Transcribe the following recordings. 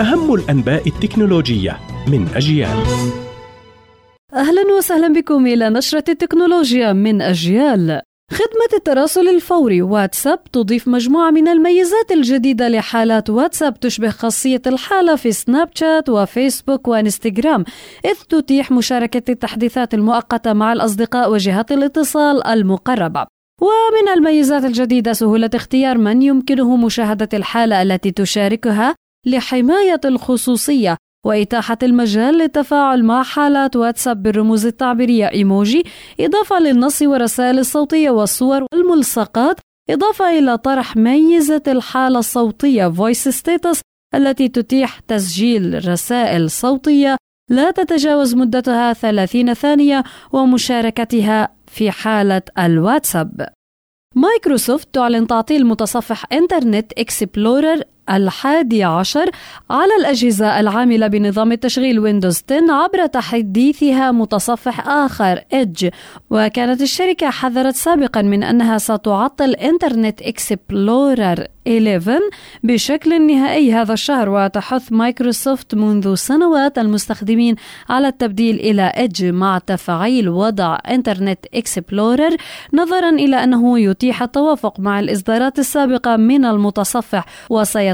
أهم الأنباء التكنولوجية من أجيال. أهلا وسهلا بكم إلى نشرة التكنولوجيا من أجيال. خدمة التراسل الفوري واتساب تضيف مجموعة من الميزات الجديدة لحالات واتساب تشبه خاصية الحالة في سناب شات وفيسبوك وإنستغرام إذ تتيح مشاركة التحديثات المؤقتة مع الأصدقاء وجهات الاتصال المقربة. ومن الميزات الجديدة سهولة اختيار من يمكنه مشاهدة الحالة التي تشاركها لحماية الخصوصية وإتاحة المجال للتفاعل مع حالات واتساب بالرموز التعبيرية إيموجي إضافة للنص والرسائل الصوتية والصور والملصقات إضافة إلى طرح ميزة الحالة الصوتية Voice Status التي تتيح تسجيل رسائل صوتية لا تتجاوز مدتها 30 ثانية ومشاركتها في حالة الواتساب. مايكروسوفت تعلن تعطيل متصفح Internet Explorer الحادي عشر على الأجهزة العاملة بنظام التشغيل Windows 10 عبر تحديثها متصفح آخر Edge وكانت الشركة حذرت سابقا من أنها ستعطل Internet Explorer 11 بشكل نهائي هذا الشهر وتحث مايكروسوفت منذ سنوات المستخدمين على التبديل إلى Edge مع تفعيل وضع Internet Explorer نظرا إلى أنه يتيح التوافق مع الإصدارات السابقة من المتصفح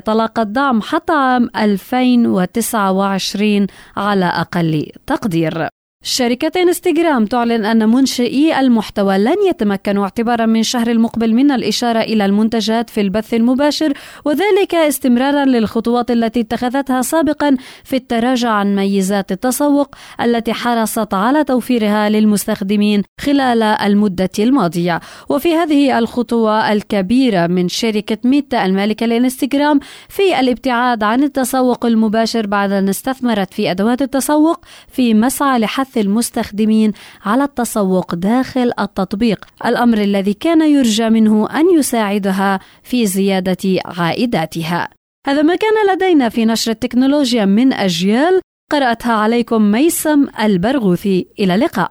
وسيتلقى الدعم حتى عام 2029 على أقل تقدير. شركة إنستغرام تعلن أن منشئي المحتوى لن يتمكنوا اعتبارا من شهر المقبل من الإشارة إلى المنتجات في البث المباشر وذلك استمرارا للخطوات التي اتخذتها سابقا في التراجع عن ميزات التسوق التي حرصت على توفيرها للمستخدمين خلال المدة الماضية. وفي هذه الخطوة الكبيرة من شركة ميتا المالكة للانستغرام في الابتعاد عن التسوق المباشر بعد أن استثمرت في أدوات التسوق في مسعى لحث حث المستخدمين على التسوق داخل التطبيق. الأمر الذي كان يرجى منه أن يساعدها في زيادة عائداتها. هذا ما كان لدينا في نشر التكنولوجيا من أجيال. قرأتها عليكم ميسم البرغوثي. إلى اللقاء.